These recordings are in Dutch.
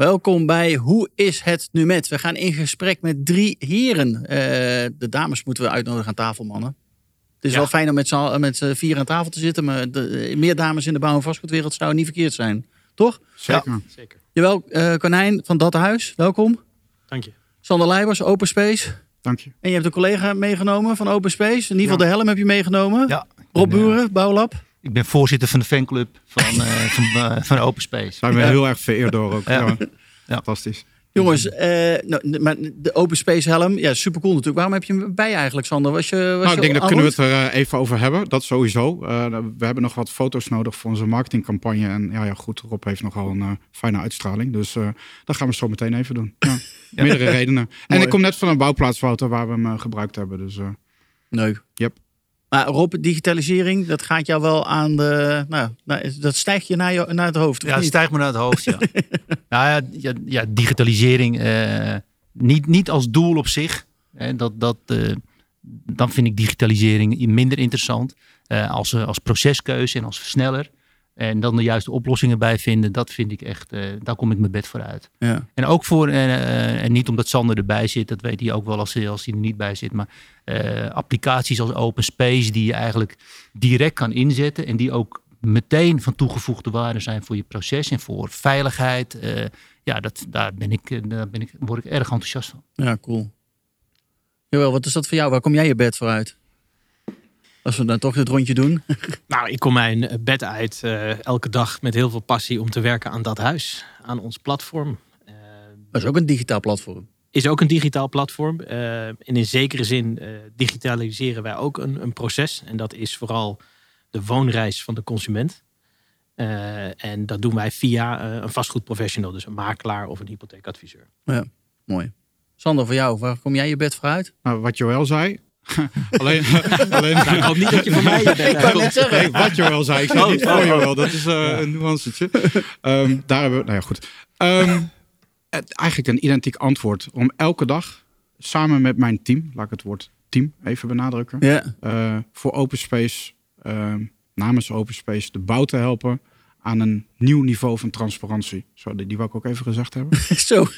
Welkom bij Hoe is het nu met? We gaan in gesprek met drie heren. Eh, de dames moeten we uitnodigen aan tafel, mannen. Het is Ja. wel fijn om met z'n met z'n vier aan tafel te zitten, maar de, meer dames in de bouw- en vastgoedwereld zou niet verkeerd zijn. Toch? Zeker. Zeker. Jawel, eh Konijn van Dat Huis, welkom. Dank je. Sander Leibers, Open Space. Dank je. En je hebt een collega meegenomen van Open Space. In ieder geval de helm heb je meegenomen. Ja, Rob eh, Buren, Bouwlab. Ik ben voorzitter van de fanclub van, eh, van, eh, van Open Space. We Ja. heel erg vereerd door ook. Ja. Ja. Ja. Fantastisch. Jongens, eh, nou, maar de Open Space helm, ja, super cool natuurlijk. Waarom heb je hem bij eigenlijk, Sander? Was je, was Nou, je ik denk dat kunnen we het er even over hebben. Dat sowieso. Eh, we hebben nog wat foto's nodig voor onze marketingcampagne. En ja, ja goed, Rob heeft nogal een fijne uitstraling. Dus eh, dat gaan we zo meteen even doen. Ja. Meerdere redenen. En Mooi. ik kom net van een bouwplaatsfoto waar we hem gebruikt hebben. Dus eh, Nee. Yep. Maar Rob, digitalisering, dat gaat jou wel aan de... Nou, nou, dat stijgt je naar, je, naar het hoofd, of Ja, stijgt me naar het hoofd, ja. nou ja, ja, ja digitalisering, eh, niet, niet als doel op zich. Hè, dat, dat, eh, dan vind ik digitalisering minder interessant. Eh, als, als proceskeuze en als versneller. En dan de juiste oplossingen bij vinden, dat vind ik echt, eh, daar kom ik mijn bed voor uit. Ja. En ook voor, eh, eh, en niet omdat Sander erbij zit, dat weet hij ook wel als, hij- als hij er niet bij zit. Maar applicaties als Open Space die je eigenlijk direct kan inzetten. En die ook meteen van toegevoegde waarde zijn voor je proces en voor veiligheid. ja, dat, daar, ben ik, daar ben ik, word ik erg enthousiast van. ja, cool. Jawel, wat is dat voor jou? Waar kom jij je bed voor uit? Als we dan toch dit rondje doen. Nou, ik kom mijn bed uit eh, elke dag met heel veel passie om te werken aan dat huis. Aan ons platform. Eh, Dat is ook een digitaal platform. is ook een digitaal platform. Eh, en in zekere zin eh, digitaliseren wij ook een, een proces. En dat is vooral de woonreis van de consument. Eh, en dat doen wij via eh, een vastgoedprofessional. Dus een makelaar of een hypotheekadviseur. Mooi. Sander, voor jou, waar kom jij je bed voor uit? nou, wat Joël zei. alleen, alleen Nou, ik hoop niet dat je voor mij je bed wou net zeggen. Nee, wat Joël zei. Ik zeg Oh, niet voor oh, oh. Joël. Dat is eh, een nuancetje. Ehm, daar hebben we... Nou ja, goed. Ehm, het- eigenlijk een identiek antwoord. Om elke dag samen met mijn team... Laat ik het woord team even benadrukken. Ja. eh, voor Open Space, eh, namens Open Space, de bouw te helpen aan een nieuw niveau van transparantie. Zo, die, die wou ik ook even gezegd hebben. Zo.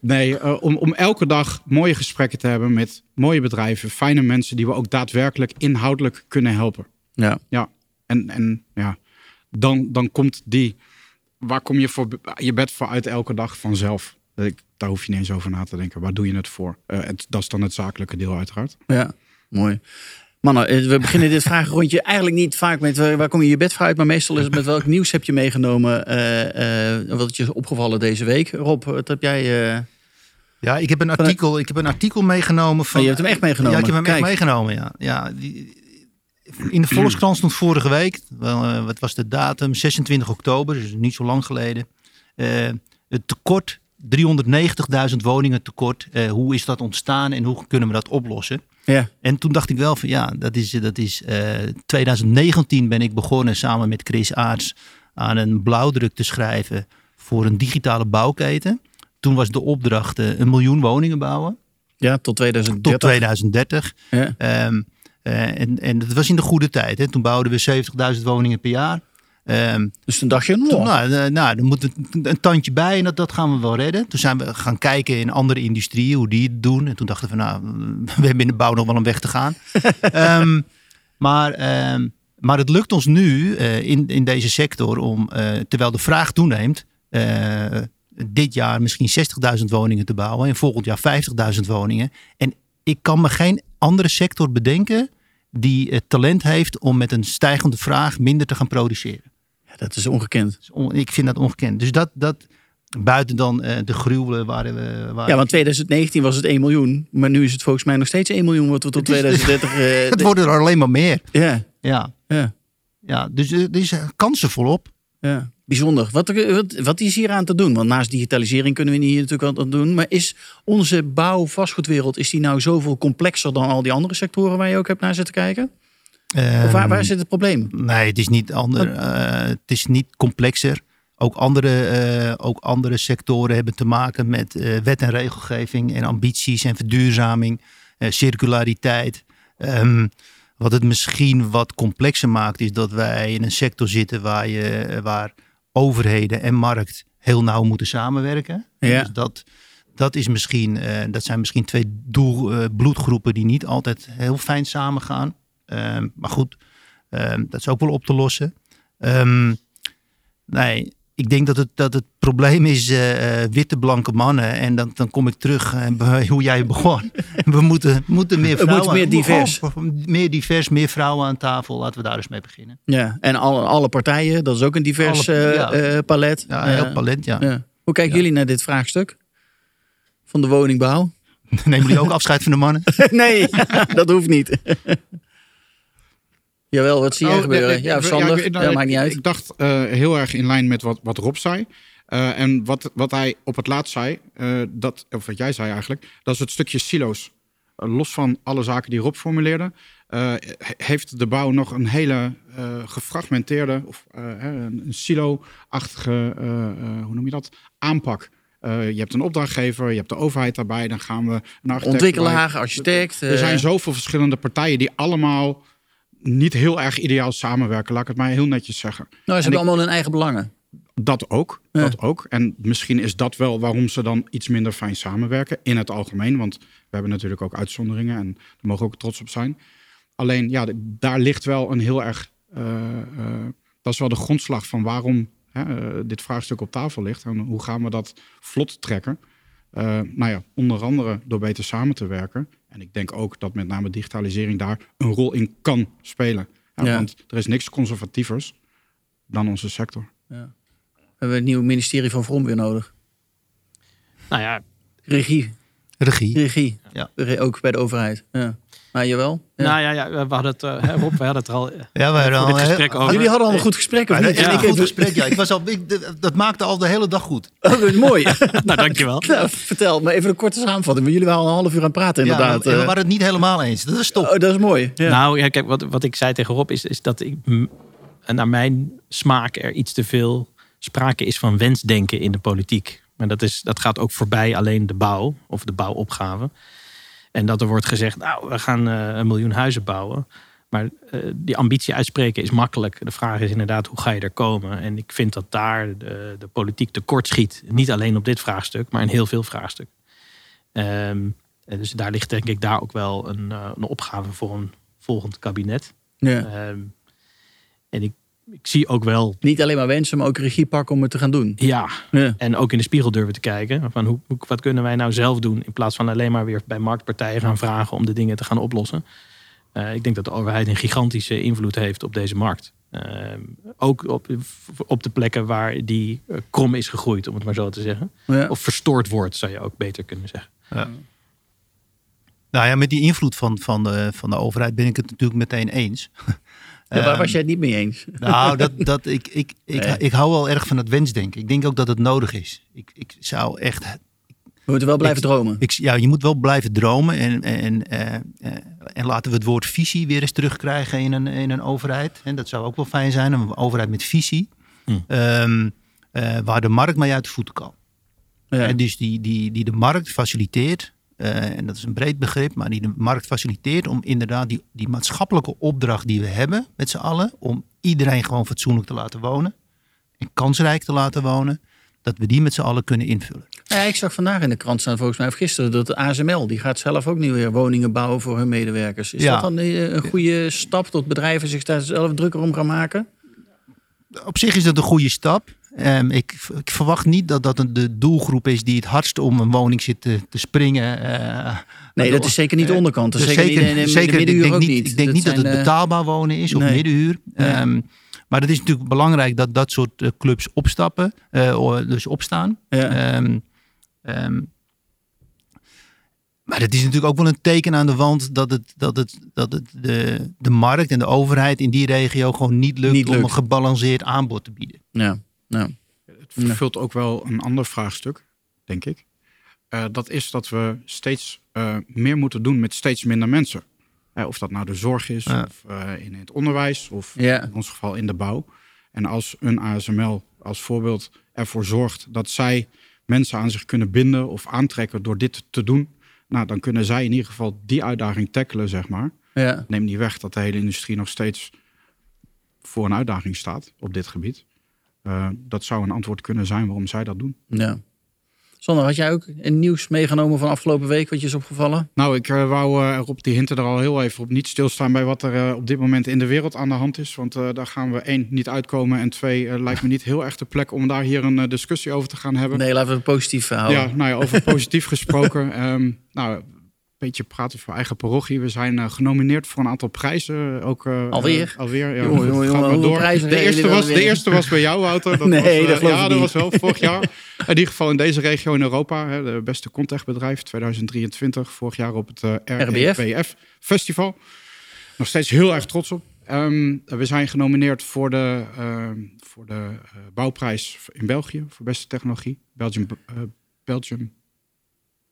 Nee, eh, om, om elke dag mooie gesprekken te hebben met mooie bedrijven, fijne mensen die we ook daadwerkelijk inhoudelijk kunnen helpen. Ja. Ja, en, en ja, dan, dan komt die, waar kom je voor je bed voor uit elke dag vanzelf? Ik, daar hoef je niet eens over na te denken. Waar doe je het voor? Het, dat is dan het zakelijke deel uiteraard. Ja, mooi. Mannen, eh, we beginnen dit vragenrondje eigenlijk niet vaak met eh, waar kom je je bed voor uit, maar meestal is het met welk nieuws heb je meegenomen, eh, eh, wat je is opgevallen deze week. Rob, wat heb jij? Ja, ik heb een artikel, ik heb een artikel meegenomen van. Oh, je hebt hem echt meegenomen? Ja, ik heb hem Kijk. echt meegenomen. Ja, ja die, in de Volkskrant stond vorige week, wel, wat was de datum? 26 oktober, dus niet zo lang geleden. het tekort, 390.000 woningen tekort. Hoe is dat ontstaan en hoe kunnen we dat oplossen? Ja, En toen dacht ik wel van ja, dat is, dat is eh 2019 ben ik begonnen samen met Chris Aarts aan een blauwdruk te schrijven voor een digitale bouwketen. Toen was de opdracht eh, een miljoen woningen bouwen ja, tot 2030. tot 2030. Ja. Ehm, eh, en, en dat was in de goede tijd. Hè. Toen bouwden we 70.000 woningen per jaar. Ehm, Dus toen dacht je, toen, nou, nou, eh, nou, er moet een, een tandje bij en dat, dat gaan we wel redden. Toen zijn we gaan kijken in andere industrieën hoe die het doen. En toen dachten we, nou, we hebben in de bouw nog wel een weg te gaan. Ehm, maar, ehm, maar het lukt ons nu eh, in, in deze sector om, eh, terwijl de vraag toeneemt, dit jaar misschien 60.000 woningen te bouwen en volgend jaar 50.000 woningen. En ik kan me geen andere sector bedenken die het talent heeft om met een stijgende vraag minder te gaan produceren. Dat is ongekend. On- ik vind dat ongekend. Dus dat, dat buiten dan eh, de gruwelen waar we. Waar Ja, want 2019 was het 1 miljoen. Maar nu is het volgens mij nog steeds 1 miljoen wat we tot Het is- 2030... eh, het de- worden er alleen maar meer. Ja, Ja, ja, ja dus er is kansen volop. ja. Bijzonder. Wat, wat, wat is hier aan te doen? Want naast digitalisering kunnen we hier natuurlijk wat aan doen. Maar is onze bouw-vastgoedwereld... is die nou zoveel complexer dan al die andere sectoren... waar je ook hebt naar zitten kijken? Waar, waar Ehm, zit het probleem? Nee, het is niet, ander, eh, het is niet complexer. Ook andere, eh, ook andere sectoren hebben te maken met eh, wet en regelgeving en ambities en verduurzaming, circulariteit. Ehm, wat het misschien wat complexer maakt, is dat wij in een sector zitten waar, je, waar overheden en markt heel nauw moeten samenwerken. Ja. Dus dat, dat, is misschien, dat zijn misschien twee doel, bloedgroepen die niet altijd heel fijn samengaan. Ehm, maar goed, ehm, dat is ook wel op te lossen. Ehm, nee, ik denk dat het, dat het probleem is eh, eh, witte, blanke mannen. En dan, dan kom ik terug eh, bij hoe jij begon. We moeten, moeten meer Het vrouwen... moet meer divers. Oh, meer divers, meer vrouwen aan tafel. Laten we daar eens mee beginnen. Ja, en alle, alle partijen, dat is ook een divers Alle- ja. palet. Ja, heel talent, ja. ja. Hoe kijken Ja. jullie naar dit vraagstuk? Van de woningbouw? Nemen jullie ook afscheid van de mannen? nee, dat hoeft niet. Jawel, wat zie jij Oh, gebeuren? ik- Ja, Sander? ik- Ja, maakt niet uit. Ik dacht eh, heel erg in lijn met wat, wat Rob zei. Eh, en wat, wat hij op het laatst zei, eh, dat, of wat jij zei eigenlijk, dat is het stukje silo's. Los van alle zaken die Rob formuleerde, he- heeft de bouw nog een hele gefragmenteerde, of een silo-achtige, hoe noem je dat, aanpak. Je hebt een opdrachtgever, je hebt de overheid daarbij, dan gaan we een architect Ontwikkelaar, architect. Er zijn zoveel verschillende partijen die allemaal niet heel erg ideaal samenwerken. Laat ik het maar heel netjes zeggen. nou, ze en hebben ik- allemaal hun eigen belangen. Dat ook, Ja. dat ook. En misschien is dat wel waarom ze dan iets minder fijn samenwerken in het algemeen. Want we hebben natuurlijk ook uitzonderingen en daar mogen we ook trots op zijn. Alleen, ja, daar ligt wel een heel erg... eh, eh, dat is wel de grondslag van waarom hè, eh, dit vraagstuk op tafel ligt. En hoe gaan we dat vlot trekken? Eh, nou ja, onder andere door beter samen te werken. En ik denk ook dat met name digitalisering daar een rol in kan spelen. Ja, Ja. Want er is niks conservatievers dan onze sector. We hebben een nieuw ministerie van Vrom weer nodig. Nou ja, Regie. Regie. Regie. Ja. Re- Ook bij de overheid. Ja. Maar jawel. Ja. nou ja, ja, we hadden het, hè, Rob, we hadden het er al eh, Ja, we hadden al gesprek over. Jullie hadden al een goed gesprek, of Ja, niet? dat- En een ik goed gesprek, ja. Ik was al, ik, dat maakte al de hele dag goed. Oh, mooi. nou, dankjewel. nou, vertel, maar even een korte samenvatting. Want jullie waren al een half uur aan het praten, inderdaad. we Eh, waren het niet helemaal eens. Dat is top. oh, dat is mooi. Ja. Nou ja, kijk, wat, wat ik zei tegen Rob is, is dat ik, naar mijn smaak er iets te veel sprake is van wensdenken in de politiek. Maar dat, is, dat gaat ook voorbij alleen de bouw of de bouwopgave. En dat er wordt gezegd, nou, we gaan eh, een miljoen huizen bouwen. Maar eh, die ambitie uitspreken is makkelijk. De vraag is inderdaad, hoe ga je er komen? En ik vind dat daar de, de politiek tekortschiet. Niet alleen op dit vraagstuk, maar in heel veel vraagstukken. Ehm, dus daar ligt denk ik daar ook wel een, eh, een opgave voor een volgend kabinet. Ja. Ehm, en ik, ik zie ook wel, Niet alleen maar wensen, maar ook regie pakken om het te gaan doen. ja, Ja. en ook in de spiegel durven te kijken. Van hoe, hoe- wat kunnen wij nou zelf doen in plaats van alleen maar weer bij marktpartijen gaan vragen om de dingen te gaan oplossen. Eh, ik denk dat de overheid een gigantische invloed heeft op deze markt. Ehm, ook op, op de plekken waar die eh, krom is gegroeid, om het maar zo te zeggen. Ja. Of verstoord wordt, zou je ook beter kunnen zeggen. Nou ja, met die invloed van, van, de, van de overheid ben ik het natuurlijk meteen eens. Ja, waar Ehm, was jij het niet mee eens? Nou, dat, dat, ik, ik, ik, Nee. ik hou wel erg van het wensdenken. Ik denk ook dat het nodig is. Ik, ik zou echt. We moeten wel blijven Ik- dromen. Ik, ja, je moet wel blijven dromen. En, en, eh, eh, en laten we het woord visie weer eens terugkrijgen in een, in een overheid. En dat zou ook wel fijn zijn, een overheid met visie. Hm. Ehm, eh, waar de markt mee uit de voeten kan. Ja. En dus die, die, die de markt faciliteert, eh, en dat is een breed begrip, maar die de markt faciliteert om inderdaad die, die maatschappelijke opdracht die we hebben met z'n allen, om iedereen gewoon fatsoenlijk te laten wonen en kansrijk te laten wonen, dat we die met z'n allen kunnen invullen. Ja, ik zag vandaag in de krant staan, volgens mij of gisteren, dat de ASML, die gaat zelf ook nu weer woningen bouwen voor hun medewerkers. Is Ja. dat dan eh, een goede stap tot bedrijven zich daar zelf drukker om gaan maken? Op zich is dat een goede stap. Ehm, ik, ik verwacht niet dat dat de doelgroep is die het hardst om een woning zit te, te springen. eh, Nee, dat is zeker niet de onderkant. Dat is dus zeker, niet in in de zeker, ik denk niet, niet. Ik denk niet dat het eh, betaalbaar wonen is of nee. middenhuur. Nee. Ehm, maar het is natuurlijk belangrijk dat dat soort eh, clubs opstappen, eh, o- dus opstaan. Ja. Ehm, maar het is natuurlijk ook wel een teken aan de wand dat, het, dat, het, dat het de, de markt en de overheid in die regio gewoon niet lukt, Niet om lukt. een gebalanceerd aanbod te bieden. Ja, Het vervult ook wel een ander vraagstuk, denk ik. Eh, dat is dat we steeds eh, meer moeten doen met steeds minder mensen. Eh, of dat nou de zorg is, of in het onderwijs, of in ons geval in de bouw. En als een ASML als voorbeeld ervoor zorgt dat zij mensen aan zich kunnen binden of aantrekken door dit te doen, nou, dan kunnen zij in ieder geval die uitdaging tackelen, zeg maar. Ja. Neem niet weg dat de hele industrie nog steeds voor een uitdaging staat op dit gebied. Eh, dat zou een antwoord kunnen zijn waarom zij dat doen. ja. Sander, had jij ook een nieuws meegenomen van afgelopen week? Wat je is opgevallen? Nou, ik eh, wou eh, erop die hinten er al heel even op niet stilstaan bij wat er op dit moment in de wereld aan de hand is. Want daar gaan we één niet uitkomen en twee lijkt me niet heel erg de plek om daar hier een discussie over te gaan hebben. Nee, laten we positief houden. Ja, nou ja, over positief gesproken. Ehm, nou, beetje praten voor eigen parochie. We zijn eh, genomineerd voor een aantal prijzen. Ook, eh, Alweer? eh, alweer, ja. Jongen, jongen, jongen, door. De eerste, was, de eerste was bij jou, Wouter. Dat Nee, was, eh, dat Ja, dat was wel vorig jaar. In ieder geval in deze regio in Europa. Hè, de beste contechbedrijf 2023. Vorig jaar op het eh RBF. RBF Festival. Nog steeds heel erg trots op. Ehm, we zijn genomineerd voor de, ehm, voor de eh, bouwprijs in België voor beste technologie. Belgium, eh, Belgium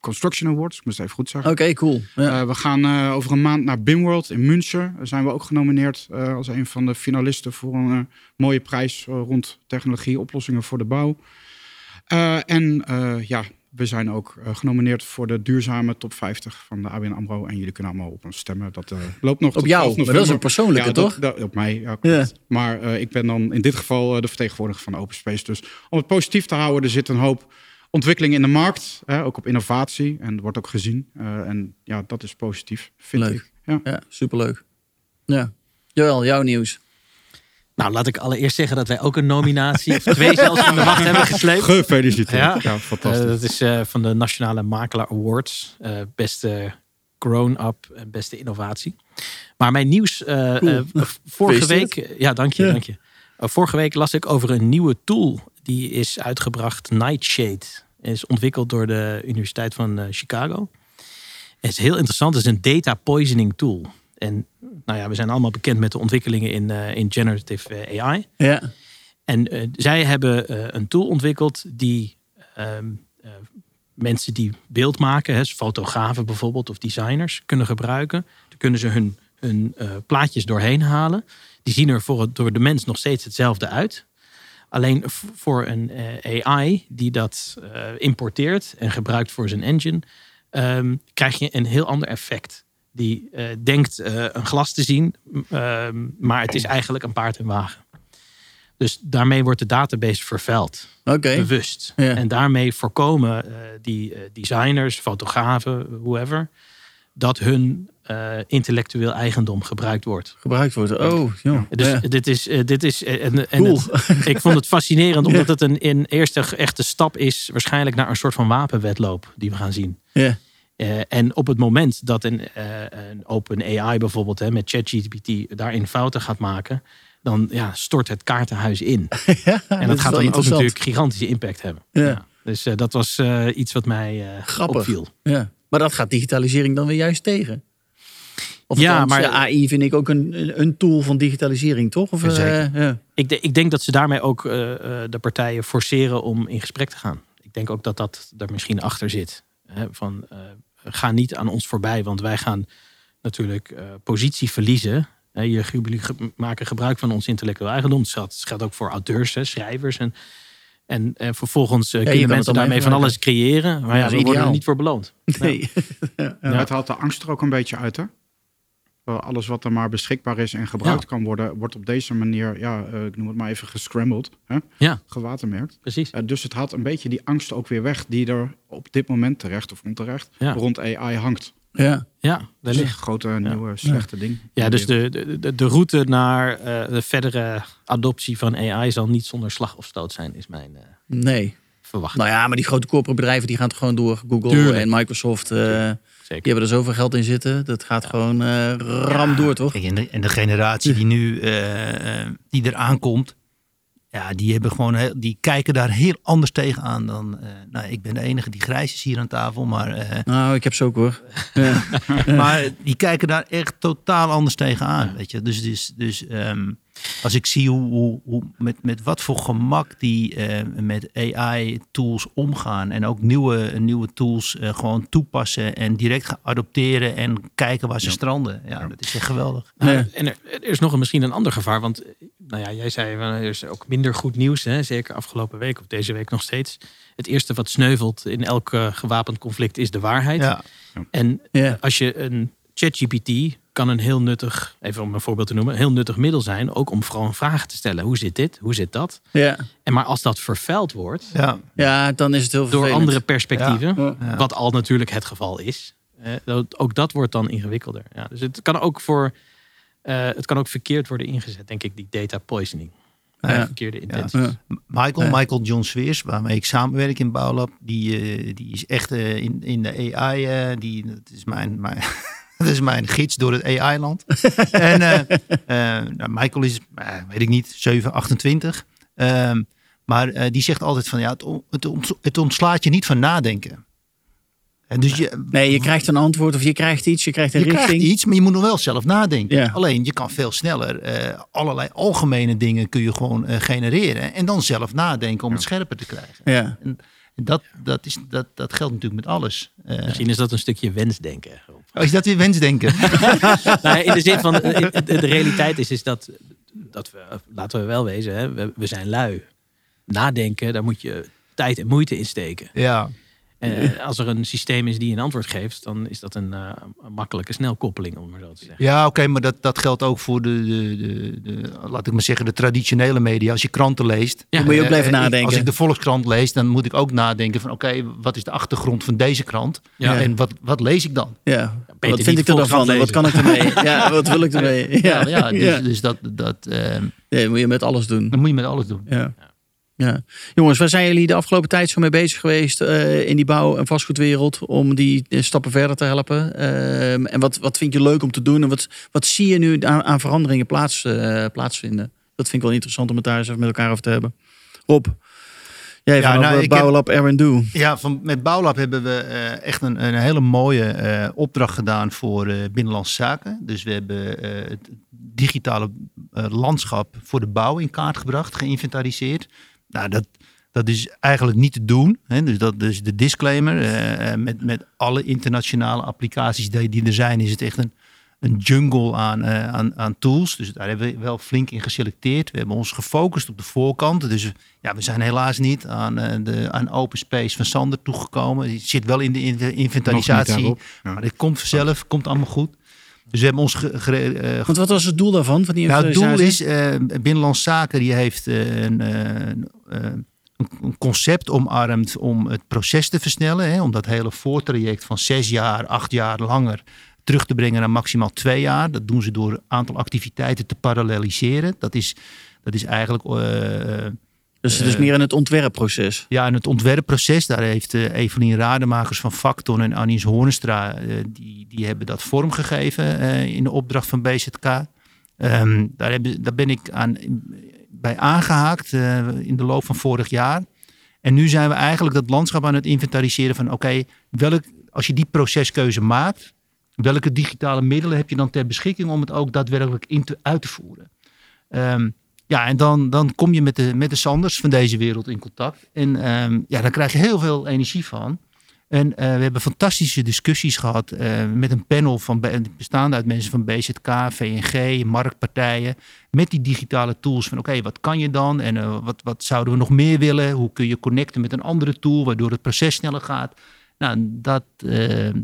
Construction Awards, ik moest even goed zeggen. Oké, cool. Ja. Eh, we gaan eh, over een maand naar BIMworld in München. Daar zijn we ook genomineerd eh, als een van de finalisten voor een mooie prijs rond technologie, oplossingen voor de bouw. En ja, we zijn ook genomineerd voor de duurzame top 50 van de ABN AMRO. En jullie kunnen allemaal op ons stemmen. Dat loopt nog Op tot jou, 11 maar dat is een persoonlijke, Ja, toch? dat- op mij, ja. Maar ik ben dan in dit geval de vertegenwoordiger van Open Space. Dus om het positief te houden, er zit een hoop ontwikkeling in de markt. Hè, ook op innovatie. En wordt ook gezien. Eh, en ja, dat is positief, vind Leuk. ik. Ja. Ja, superleuk. Ja. Joël, jouw nieuws. Nou, laat ik allereerst zeggen dat wij ook een nominatie, of twee zelfs, in de wacht hebben gesleept. Gefeliciteerd. Ja. Ja, Eh, fantastisch. dat is eh, van de Nationale Makelaar Awards. Eh, beste grown-up en beste innovatie. Maar mijn nieuws eh, Cool. eh, vorige week... Ja, dank je, Ja. dank je. Eh, vorige week las ik over een nieuwe tool. Die is uitgebracht, Nightshade. Is ontwikkeld door de Universiteit van eh, Chicago. Het is heel interessant. Het is een data poisoning tool. En nou ja, we zijn allemaal bekend met de ontwikkelingen in, eh, in generative eh, AI. Ja. En zij hebben een tool ontwikkeld die ehm, eh, mensen die beeld maken, hè, fotografen bijvoorbeeld of designers, kunnen gebruiken. Dan kunnen ze hun, hun plaatjes doorheen halen. Die zien er voor het, door de mens nog steeds hetzelfde uit. Alleen voor een eh, AI die dat eh, importeert en gebruikt voor zijn engine, ehm, krijg je een heel ander effect. Die eh, denkt een glas te zien, ehm, maar het is eigenlijk een paard en wagen. Dus daarmee wordt de database vervuild, bewust. Ja. En daarmee voorkomen die designers, fotografen, whoever, dat hun eh, intellectueel eigendom gebruikt wordt. Gebruikt wordt. Oh, joh. Dus Ja. dit is, eh, dit is eh, en, en Cool. het- ik vond het fascinerend omdat het een, een eerste echte stap is, waarschijnlijk naar een soort van wapenwedloop die we gaan zien. Ja. En op het moment dat een, een open AI bijvoorbeeld hè, met ChatGPT daarin fouten gaat maken, dan ja, stort het kaartenhuis in. ja En dat, gaat dan ook natuurlijk gigantische impact hebben. Ja. Dus dat was iets wat mij Grappig. opviel. Ja. Maar dat gaat digitalisering dan weer juist tegen. Of Ja, maar- maar AI vind ik ook een, een- tool van digitalisering, toch? Of, eh, ja. Ik, de- ik denk dat ze daarmee ook eh, eh, de partijen forceren om in gesprek te gaan. Ik denk ook dat dat er misschien achter zit. Hè, van, eh, ga niet aan ons voorbij, want wij gaan natuurlijk eh, positie verliezen. Hè, je, jullie maken gebruik van ons intellectueel eigendom. Dat geldt, dat geldt ook voor auteurs, hè, schrijvers. En, en, en vervolgens eh, je kunnen mensen daarmee van alles creëren. Maar ja, is worden er niet voor beloond. Nee. Ja, Het haalt de angst er ook een beetje uit, hè? Eh, Alles wat er maar beschikbaar is en gebruikt kan worden, wordt op deze manier, ja, eh, ik noem het maar even gescrambled, hè? Ja, gewatermerkt. precies. Dus het haalt een beetje die angst ook weer weg die er op dit moment terecht of onterecht Ja. rond AI hangt. Ja. Ja, Dat is wellicht. een grote, nieuwe, slechte ding. Ja, dus de, de, de- route naar eh, de verdere adoptie van AI zal niet zonder slag of stoot zijn, is mijn eh, Nee. verwachting. Nou ja, maar die grote corporate bedrijven die gaan toch gewoon door. Google Tuurlijk. en Microsoft, eh, die hebben er zoveel geld in zitten. Dat gaat gewoon eh, ram door, toch? Kijk, en, de, en de generatie die nu die er aankomt, ja, die hebben gewoon heel, die kijken daar heel anders tegenaan dan. eh, nou, ik ben de enige die grijs is hier aan tafel, maar, eh, Nou, ik heb ze ook hoor. Maar die kijken daar echt totaal anders tegenaan. Weet je, dus, dus, dus als ik zie hoe, hoe, hoe met, met wat voor gemak die eh, met AI-tools omgaan en ook nieuwe, nieuwe tools eh, gewoon toepassen en direct gaan adopteren en kijken waar ze stranden. Ja, dat is echt geweldig. Nou. En er, er is nog een, misschien een ander gevaar. Want eh, nou ja, jij zei, er is ook minder goed nieuws. Hè? Zeker afgelopen week of deze week nog steeds. Het eerste wat sneuvelt in elk gewapend conflict is de waarheid. Ja. En Ja. als je een ChatGPT kan een heel nuttig, even om een voorbeeld te noemen, een heel nuttig middel zijn. Ook om gewoon vragen te stellen. Hoe zit dit? Hoe zit dat? Ja. En maar als dat vervuild wordt Ja, ja, dan is het heel door vervelend. andere perspectieven, Ja. Ja. wat al natuurlijk het geval is. eh, dat- ook dat wordt dan ingewikkelder. Ja, dus het kan ook voor eh, het kan ook verkeerd worden ingezet, denk ik, die data poisoning. Ja. Eh, Verkeerde intenties. Ja. Michael, Ja. Michael John Sweers, waarmee ik samenwerk in Bouwlab, die, eh, die is echt in, in de AI, eh, die, dat is mijn, mijn, dat is mijn gids door het AI-land. en eh, eh, nou, Michael is, eh, weet ik niet, 7, 28. Ehm, maar die zegt altijd van, ja, het, het, ont- het ontslaat je niet van nadenken. En dus je, Nee, je krijgt een antwoord of je krijgt iets, je krijgt een je richting. krijgt iets, maar je moet nog wel zelf nadenken. Ja. Alleen je kan veel sneller allerlei algemene dingen kun je gewoon genereren. En dan zelf nadenken om het scherper te krijgen. Ja. En dat, dat, is, dat, dat geldt natuurlijk met alles. Eh, Misschien is dat een stukje wensdenken. Oh, is dat weer wensdenken? nou, in de zin van, de, de realiteit is, is dat, dat we, laten we wel wezen, hè, we, we zijn lui. Nadenken, daar moet je tijd en moeite in steken. ja. Eh, als er een systeem is die een antwoord geeft, dan is dat een, eh, een makkelijke snelkoppeling, om maar zo te zeggen. Ja, oké, maar dat, dat geldt ook voor de, de, de, de, laat ik maar zeggen, de traditionele media. Als je kranten leest. Ja. Dan moet je ook eh, blijven nadenken. Als ik de Volkskrant lees, dan moet ik ook nadenken van oké, wat is de achtergrond van deze krant? Ja. En wat, wat lees ik dan? Ja. Beter Wat vind ik er dan van? Wat kan ik ermee? Ja, wat wil ik ermee? Ja, Ja, ja, dus, ja. dus dat, dat, eh, Nee, dat moet je met alles doen. dat moet je met alles doen. Ja. Ja. Jongens, waar zijn jullie de afgelopen tijd zo mee bezig geweest eh, in die bouw- en vastgoedwereld om die eh, stappen verder te helpen? Ehm, en wat, wat vind je leuk om te doen? En wat, wat zie je nu aan, aan veranderingen plaats, eh, plaatsvinden? Dat vind ik wel interessant om het daar eens even met elkaar over te hebben. Rob, jij Ja, van nou, Bouwlab Erwin Doe. Ja, van, met Bouwlab hebben we echt een, een hele mooie opdracht gedaan voor Binnenlandse Zaken. Dus we hebben het digitale landschap voor de bouw in kaart gebracht, geïnventariseerd. Nou, dat, dat is eigenlijk niet te doen. Hè? Dus dat is de disclaimer. Eh, eh, met, met alle internationale applicaties die, die er zijn, is het echt een, een jungle aan, eh, aan, aan tools. Dus daar hebben we wel flink in geselecteerd. We hebben ons gefocust op de voorkant. Dus ja, we zijn helaas niet aan, de, aan open space van Sander toegekomen. Het zit wel in de, in de inventarisatie. Ja. Maar dit komt vanzelf, komt allemaal goed. Dus we hebben ons ge, eh, Want wat was het doel daarvan? Van die nou, het doel is, eh Binnenlandse Zaken die heeft eh, een, een, concept omarmd om het proces te versnellen. Hè, om dat hele voortraject van zes jaar, acht jaar langer terug te brengen naar maximaal twee jaar. Dat doen ze door een aantal activiteiten te paralleliseren. Dat is, dat is eigenlijk... Dus het is meer in het ontwerpproces. ja, en het ontwerpproces, daar heeft eh Evelien Rademakers van Facton en Annies Hoornstra, eh, die, die hebben dat vormgegeven eh, in de opdracht van BZK. Ehm, daar, hebben, daar ben ik aan, bij aangehaakt eh, in de loop van vorig jaar. En nu zijn we eigenlijk dat landschap aan het inventariseren van oké, welk als je die proceskeuze maakt, welke digitale middelen heb je dan ter beschikking om het ook daadwerkelijk in te, uit te voeren? Ehm, ja, en dan, dan kom je met de, met de Sanders van deze wereld in contact. En ehm, ja, daar krijg je heel veel energie van. En eh, we hebben fantastische discussies gehad eh, met een panel van be- bestaande uit mensen van BZK, VNG, marktpartijen. Met die digitale tools van oké, wat kan je dan? En eh, wat, wat zouden we nog meer willen? Hoe kun je connecten met een andere tool waardoor het proces sneller gaat? Nou, dat,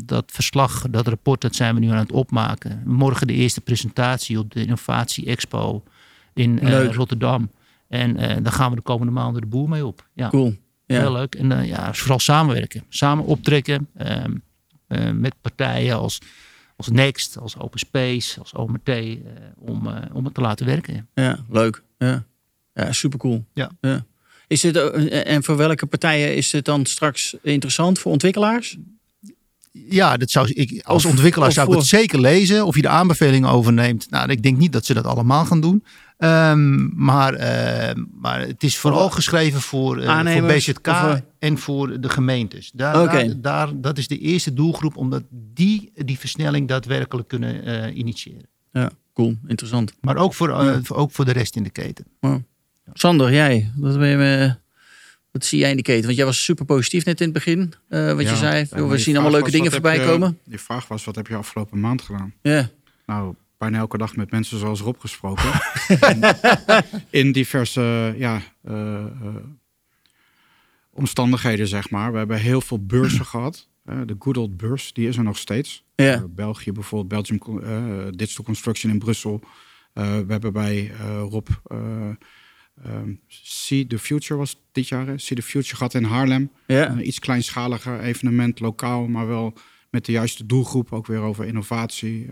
dat verslag, dat rapport, dat zijn we nu aan het opmaken. Morgen de eerste presentatie op de Innovatie Expo in eh. Rotterdam. En eh daar gaan we de komende maanden de boer mee op. Ja, Cool. Ja. heel leuk. En eh, ja, vooral samenwerken. Samen optrekken. ehm, eh, met partijen als, als Next, als Open Space, als OMT, eh, om, eh, om het te laten werken. Ja, leuk. Ja, ja super cool. Ja. Is het, eh, en voor welke partijen is het dan straks interessant? Voor ontwikkelaars? Ja, dat zou ik als Of- ontwikkelaar of zou ik het zeker lezen. Of je de aanbevelingen overneemt. Nou, ik denk niet dat ze dat allemaal gaan doen. Ehm, maar, eh, maar het is vooral geschreven voor, eh, voor BZK of, eh? en voor de gemeentes. Daar, daar, daar- dat is de eerste doelgroep, omdat die die versnelling daadwerkelijk kunnen eh, initiëren. Ja, cool. Interessant. Maar ook voor, ook voor de rest in de keten. Sander, jij, wat, ben je, wat zie jij in die keten? Want jij was super positief net in het begin. eh, wat je zei, we zien allemaal leuke dingen voorbij je- komen. Die vraag was, wat heb je afgelopen maand gedaan? Ja, Nou, bijna elke dag met mensen zoals Rob gesproken. in diverse ja, eh, eh, omstandigheden, zeg maar. We hebben heel veel beurzen gehad. Eh, de good old beurs, die is er nog steeds. ja. België bijvoorbeeld, Belgium Digital Construction in Brussel. We hebben bij Rob ehm, See the Future was dit jaar. hè? See the Future gehad in Haarlem. ja. Een iets kleinschaliger evenement, lokaal, maar wel met de juiste doelgroep. Ook weer over innovatie,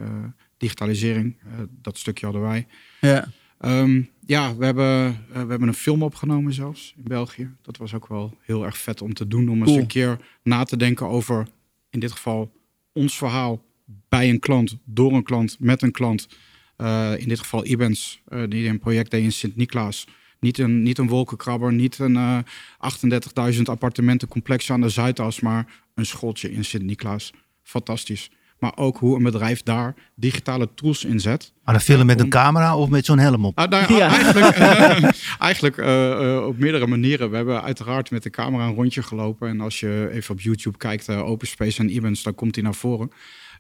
digitalisering. Eh, dat stukje hadden wij. ja. Ehm, ja, we hebben, eh, we hebben een film opgenomen zelfs in België. Dat was ook wel heel erg vet om te doen. Om eens een keer na te denken over, in dit geval, ons verhaal bij een klant, door een klant, met een klant. Eh, in dit geval Ibens, eh, die een project deed in Sint-Niklaas. Niet een, niet een wolkenkrabber, niet een eh 38.000 appartementencomplex aan de Zuidas, maar een schooltje in Sint-Niklaas. Fantastisch. Maar ook hoe een bedrijf daar digitale tools inzet. Maar een film met een camera of met zo'n helm op? Ah, nou ja. Eigenlijk, eh, eigenlijk eh, eh, op meerdere manieren. We hebben uiteraard met de camera een rondje gelopen. En als je even op YouTube kijkt, Open Space en Events, dan komt hij naar voren.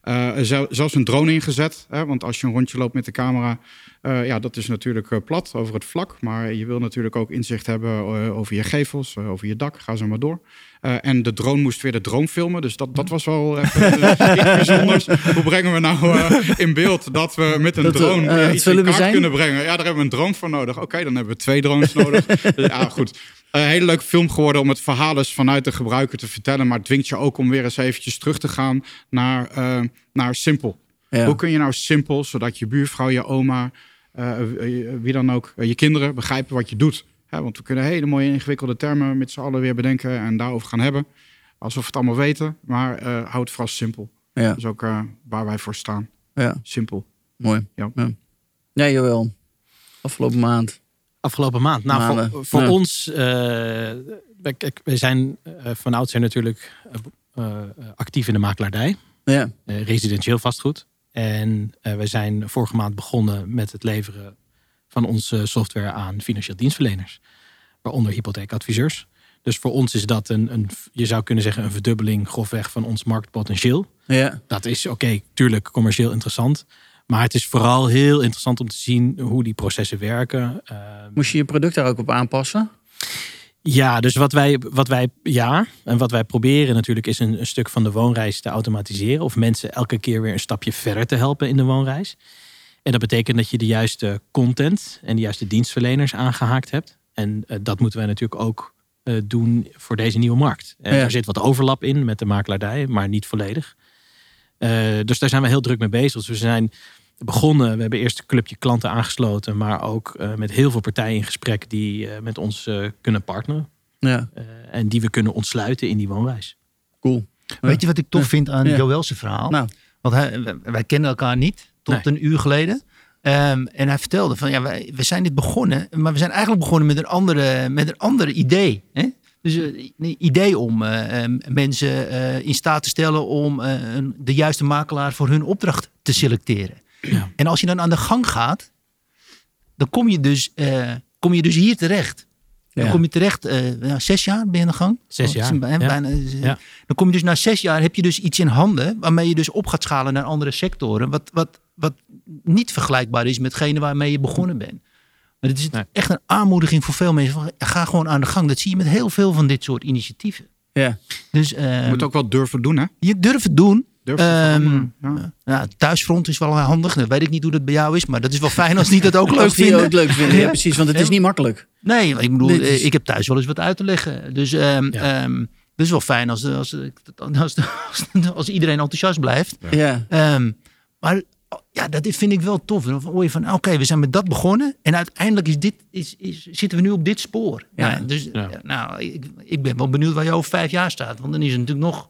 Eh, zel- zelfs een drone ingezet. Hè, want als je een rondje loopt met de camera, eh, ja, dat is natuurlijk eh, plat over het vlak. Maar je wil natuurlijk ook inzicht hebben over je gevels, over je dak. Ga zo maar door. En de drone moest weer de drone filmen. Dus dat, dat was wel even, iets bijzonders. Hoe brengen we nou in beeld dat we met een Dat drone iets in kaart kunnen brengen? Ja, daar hebben we een drone voor nodig. Oké, dan hebben we twee drones nodig. Ja, goed. Een hele leuke film geworden om het verhaal eens vanuit de gebruiker te vertellen. Maar het dwingt je ook om weer eens eventjes terug te gaan naar, eh, naar simpel. Ja. Hoe kun je nou simpel, zodat je buurvrouw, je oma, eh, eh, wie dan ook, je kinderen begrijpen wat je doet. Hè, want we kunnen hele mooie ingewikkelde termen met z'n allen weer bedenken en daarover gaan hebben. Alsof we het allemaal weten, maar houd het vooral simpel. Ja. Dat is ook waar wij voor staan. ja, Simpel. mooi. Ja. Ja, ja Joël. Afgelopen maand. Afgelopen maand. Nou, Maanden. voor, voor Ja. ons, eh, wij, kijk, wij zijn uh, van oudsher natuurlijk uh, uh, actief in de makelaardij. Ja. Uh, residentieel vastgoed. En uh, wij zijn vorige maand begonnen met het leveren van onze software aan financieel dienstverleners. Waaronder hypotheekadviseurs. Dus voor ons is dat een, een, je zou kunnen zeggen, een verdubbeling grofweg van ons marktpotentieel. Ja. Dat is oké, okay, tuurlijk commercieel interessant. Maar het is vooral heel interessant om te zien hoe die processen werken. Uh, Moest je je product daar ook op aanpassen? Ja, dus wat wij, wat wij, ja, en wat wij proberen natuurlijk is een, een stuk van de woonreis te automatiseren. Of mensen elke keer weer een stapje verder te helpen in de woonreis. En dat betekent dat je de juiste content en de juiste dienstverleners aangehaakt hebt. En uh, dat moeten wij natuurlijk ook uh, doen voor deze nieuwe markt. En ja. Er zit wat overlap in met de makelaardij, maar niet volledig. Uh, dus daar zijn we heel druk mee bezig. Dus we zijn begonnen, we hebben eerst een clubje klanten aangesloten, maar ook uh, met heel veel partijen in gesprek die uh, met ons uh, kunnen partneren. Ja. en die we kunnen ontsluiten in die woonreis. Cool. Weet je wat ik tof ja. vind aan Ja. Joël's verhaal? Nou. Want hij, wij kennen elkaar niet tot Nee. een uur geleden. Um, en hij vertelde van ja, wij, we zijn dit begonnen, maar we zijn eigenlijk begonnen met een andere, met een andere idee. Hè? Dus uh, een idee om uh, mensen uh, in staat te stellen om de juiste makelaar voor hun opdracht te selecteren. Ja. En als je dan aan de gang gaat, dan kom je dus, kom je dus hier terecht. Dan Ja. kom je terecht, uh, zes jaar ben je aan de gang. Zes jaar, ja. Bijna, Ja. Dan kom je dus na zes jaar, heb je dus iets in handen waarmee je dus op gaat schalen naar andere sectoren. Wat, wat, wat niet vergelijkbaar is met gene waarmee je begonnen bent. Maar het is Nee. echt een aanmoediging voor veel mensen. Van, ga gewoon aan de gang. Dat zie je met heel veel van dit soort initiatieven. Ja. Dus uh, Je moet ook wel durven doen, hè? je durft het doen. Ehm, veranderen, ja. Ja, thuisfront is wel handig. Dat weet ik niet hoe dat bij jou is. Maar dat is wel fijn als die dat ook leuk vinden. ook leuk vinden, ja, precies. Want het is niet makkelijk. Nee, ik bedoel, is- ik heb thuis wel eens wat uit te leggen. Dus, ehm, Ja. ehm, Dat is wel fijn als, als, als, als, als iedereen enthousiast blijft. Ja. Ehm, maar ja, dat vind ik wel tof. Dan hoor je van, oké, we zijn met dat begonnen. En uiteindelijk is dit, is, is, zitten we nu op dit spoor. Ja. Nou, dus Ja. ja, nou, ik, ik ben wel benieuwd waar je over vijf jaar staat. Want dan is er natuurlijk nog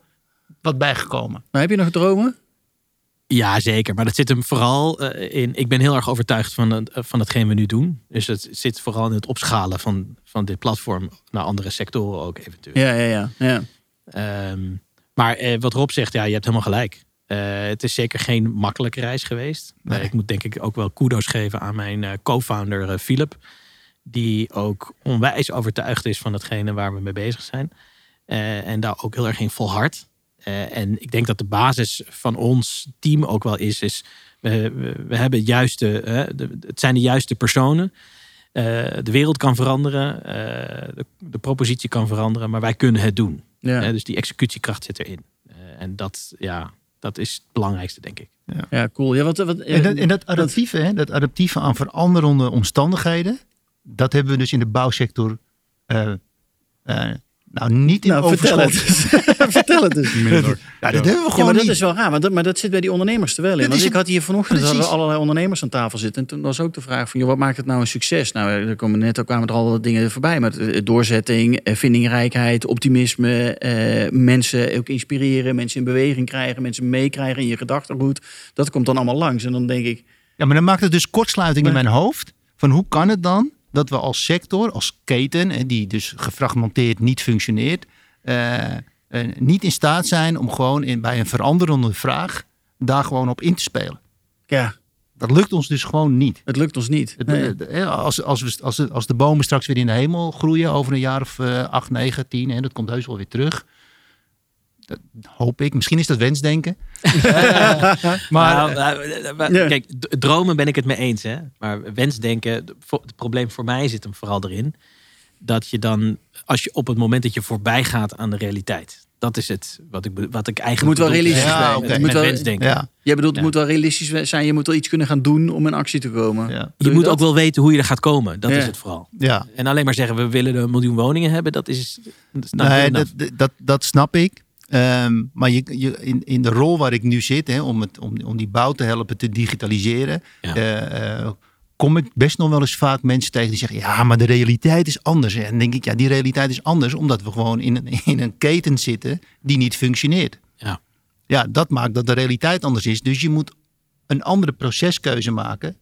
wat bijgekomen. Maar heb je nog dromen? Ja, zeker. Maar dat zit hem vooral eh, in. Ik ben heel erg overtuigd van, het, van hetgeen we nu doen. Dus het zit vooral in het opschalen van, van dit platform naar andere sectoren ook eventueel. Ja, ja, ja. ja. Ehm, maar eh, wat Rob zegt, ja, je hebt helemaal gelijk. Eh, het is zeker geen makkelijke reis geweest. Nee. Eh, ik moet denk ik ook wel kudo's geven aan mijn eh, co-founder Philip. Die ook onwijs overtuigd is van hetgene waar we mee bezig zijn. En daar ook heel erg in volhard. Eh, en ik denk dat de basis van ons team ook wel is, is we, we, we hebben het juiste, de- het zijn de juiste personen. De wereld kan veranderen, de, de propositie kan veranderen, maar wij kunnen het doen. Ja. Dus die executiekracht zit erin. En dat, ja, dat is het belangrijkste, denk ik. ja, cool. Ja, wat, wat, En dat, en dat adaptieve, hè, dat adaptieve aan veranderende omstandigheden, dat hebben we dus in de bouwsector eh, eh, nou niet in nou, vertel overschot. het. eens. vertel het eens. Minder. Ja, dat hebben we Ja, gewoon maar dat niet. is wel raar. Want dat, maar dat zit bij die ondernemers er wel in. Dat Want is ik had hier vanochtend hadden allerlei ondernemers aan tafel zitten. En toen was ook de vraag van, joh, wat maakt het nou een succes? Nou, er komen net ook kwamen er al dingen voorbij. Maar eh, doorzetting, eh, vindingrijkheid, optimisme. eh, mensen ook inspireren, mensen in beweging krijgen. Mensen meekrijgen in je gedachtengoed. Dat komt dan allemaal langs. En dan denk ik, Ja, maar dan maakt het dus kortsluiting in mijn hoofd. Van hoe kan het dan dat we als sector, als keten, die dus gefragmenteerd niet functioneert, eh, eh, niet in staat zijn om gewoon in, bij een veranderende vraag daar gewoon op in te spelen. ja, Dat lukt ons dus gewoon niet. het lukt ons niet. Het, Nee. eh, als, als, we, als, de- als de bomen straks weer in de hemel groeien over een jaar of acht, negen, tien, hè, dat komt heus wel weer terug. Dat hoop ik. Misschien is dat wensdenken. maar Nou, nou, nou, Ja. Kijk, d- dromen ben ik het mee eens. Hè? Maar wensdenken, het probleem voor mij zit hem vooral erin. Dat je dan, als je op het moment dat je voorbij gaat aan de realiteit. Dat is het wat ik, wat ik eigenlijk moet wel bedoel. realistisch Ja, zijn. Met moet wel, wensdenken. ja, jij bedoelt, het Ja. moet wel realistisch zijn. Je moet wel iets kunnen gaan doen om in actie te komen. ja, Je moet dat? ook wel weten hoe je er gaat komen. Dat Ja. is het vooral. ja. En alleen maar zeggen, we willen een miljoen woningen hebben. Dat is... Dat is Nee, dat, dat snap ik. Ehm, maar je, je, in, in de rol waar ik nu zit, hè, om, het, om, om die bouw te helpen te digitaliseren, Ja. eh, eh, kom ik best nog wel eens vaak mensen tegen die zeggen: Ja, maar de realiteit is anders. En dan denk ik: Ja, die realiteit is anders omdat we gewoon in een, in een keten zitten die niet functioneert. Ja. ja, dat maakt dat de realiteit anders is. Dus je moet een andere proceskeuze maken.